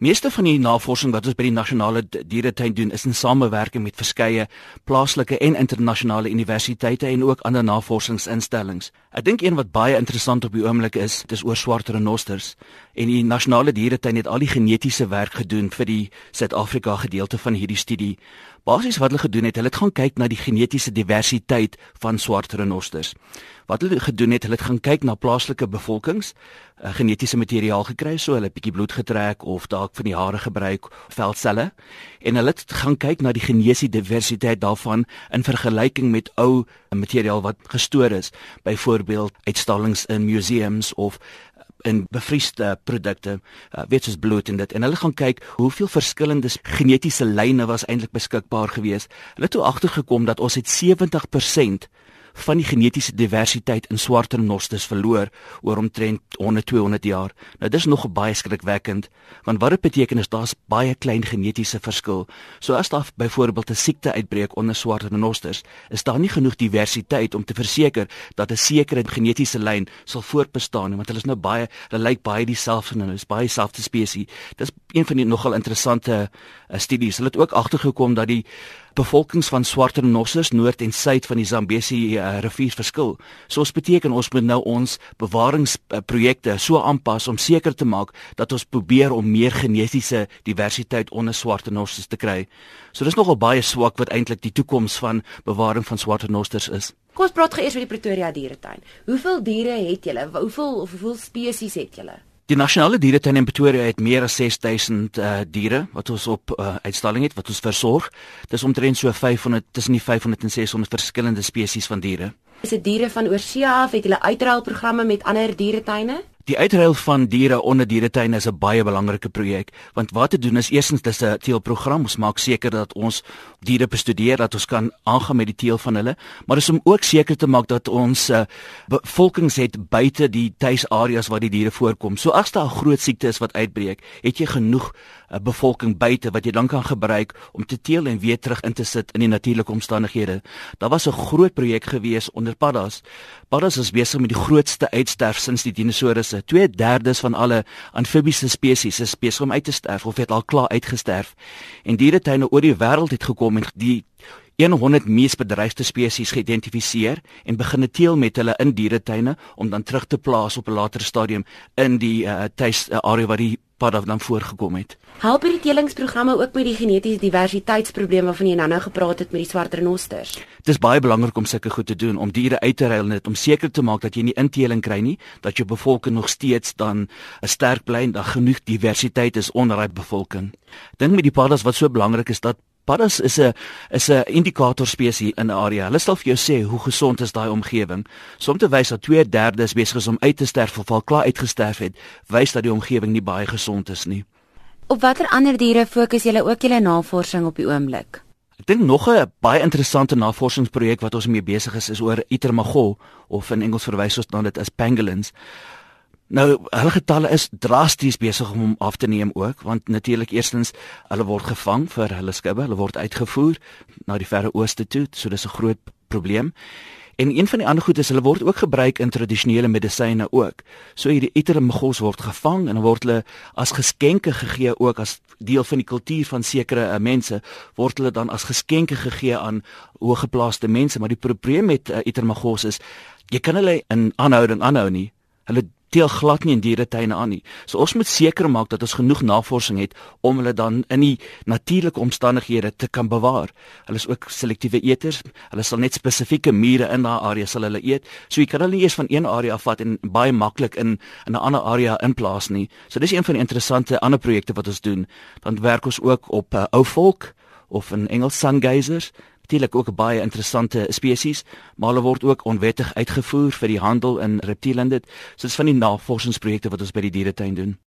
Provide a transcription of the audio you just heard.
Meeste van die navorsing wat ons by die nasionale dieretuin doen, is in samewerking met verskeie plaaslike en internasionale universiteite en ook ander navorsingsinstellings. Ek dink een wat baie interessant op die oomblik is, dis oor swart renosters en die nasionale dieretuin het al die genetiese werk gedoen vir die Suid-Afrika gedeelte van hierdie studie. Basies wat hulle gedoen het, hulle het gaan kyk na die genetiese diversiteit van swart renosters. Wat hulle gedoen het, hulle het gaan kyk na plaaslike bevolkings, uh, genetiese materiaal gekry, so hulle 'n bietjie bloed getrek of dalk van die hare gebruik, veldselle, en hulle het gaan kyk na die genetiese diversiteit daarvan in vergelyking met ou materiaal wat gestoor is, byvoorbeeld uitstallings in museums of in bevriesde produkte uh, weet soos bloed en dit en hulle gaan kyk hoeveel verskillende genetiese lyne was eintlik beskikbaar gewees. Hulle het toe agtergekom dat ons het 70% van die genetiese diversiteit in swart renosters verloor oor omtrent 100 200 jaar. Nou dis nog baie skrikwekkend want wat dit beteken is daar's baie klein genetiese verskil. So as daar byvoorbeeld 'n siekte uitbreek onder swart renosters, is daar nie genoeg diversiteit om te verseker dat 'n sekere genetiese lyn sal voortbestaan want hulle is nou baie hulle lyk baie dieselfde en hulle is baie dieselfde spesies. Dis een van die nogal interessante uh, studies. Hulle het ook agtergekom dat die bevolkings van swart renosters noord en suid van die Zambesi uh, rivier verskil. So ons beteken ons moet nou ons bewaringsprojekte so aanpas om seker te maak dat ons probeer om meer genetiese diversiteit onder swart renosters te kry. So dis nogal baie swak wat eintlik die toekoms van bewaring van swart renosters is. Kom ons praat geëers oor die Pretoria dieretuin. Hoeveel diere het julle? Hoeveel of hoeveel spesies het julle? Die nasionale dieretuin in Pretoria het meer as 6000 uh, diere wat ons op uh, uitstalling het wat ons versorg. Dis omtrent so 500 tussen die 500 en 600 verskillende spesies van diere. Is dit diere van oorsee af? Het julle uitruilprogramme met ander dieretuine? Die uitruil van diere onder dieretuine is 'n baie belangrike projek want wat te doen is eerstens dis 'n teelprogram. Ons maak seker dat ons diere bestudeer dat ons kan aangaan met die teel van hulle. Maar dis om ook seker te maak dat ons uh, bevolkings het buite die tuisareas waar die diere voorkom. So as daar 'n groot siekte is wat uitbreek het jy genoeg uh, bevolking buite wat jy dan kan gebruik om te teel en weer terug in te sit in die natuurlike omstandighede. Daar was 'n groot projek gewees onder paddas. Paddas is besig met die grootste uitsterf sinds die dinosourusse 2/3 van alle amfibiese spesies is besig om uit te sterf of het al klaar uitgesterf. En dieretuine oor die wêreld het gekom en die 100 mees bedreigde spesies geïdentifiseer en begin teel met hulle in dieretuine om dan terug te plaas op 'n later stadium in die uh, tuis uh, area waar die pad af dan voorgekom het. Help hierdie telingsprogramme ook met die genetiese diversiteitsprobleme waarvan jy nou-nou gepraat het met die swart renosters? Dit is baie belangrik om sulke goed te doen om diere uit te ruil net om seker te maak dat jy nie inteling kry nie, dat jou bevolking nog steeds dan 'n sterk bly en dat genoeg diversiteit is onder daai bevolking. Dink met die paddas wat so belangrik is dat Paddas is 'n is 'n indikator spesies in 'n area. Hulle sal vir jou sê hoe gesond is daai omgewing. Soms te wys dat 2/3 is besig om uit te sterf of al klaar uitgesterf het, wys dat die omgewing nie baie gesond is nie. Op watter ander diere fokus julle ook julle navorsing op die oomblik? Ek dink nog 'n baie interessante navorsingsprojek wat ons mee besig is is oor Itermagol of in Engels verwys ons na dit as pangolins. Nou, hulle getalle is drasties besig om af te neem ook, want natuurlik eerstens hulle word gevang vir hulle skibbe, hulle word uitgevoer na die verre ooste toe, so dis 'n groot probleem. En een van die ander goed is hulle word ook gebruik in tradisionele medisyne ook. So hierdie itermegos word gevang en dan word hulle as geskenke gegee ook as deel van die kultuur van sekere uh, mense word hulle dan as geskenke gegee aan hoëgeplaaste mense, maar die probleem met uh, itermegos is jy kan hulle in aanhouding aanhou nie. Hulle teel glad nie in dieretuine aan nie. So ons moet seker maak dat ons genoeg navorsing het om hulle dan in die natuurlike omstandighede te kan bewaar. Hulle is ook selektiewe eters. Hulle sal net spesifieke mure in daardie area sal hulle eet. So jy kan hulle nie eers van een area afvat en baie maklik in in 'n ander area inplaas nie. So dis een van die interessante ander projekte wat ons doen. Dan werk ons ook op uh, ou volk of in Engels sungazers natuurlik ook baie interessante spesies, maar hulle word ook onwettig uitgevoer vir die handel in reptiele en dit. So dis van die navorsingsprojekte wat ons by die dieretuin doen.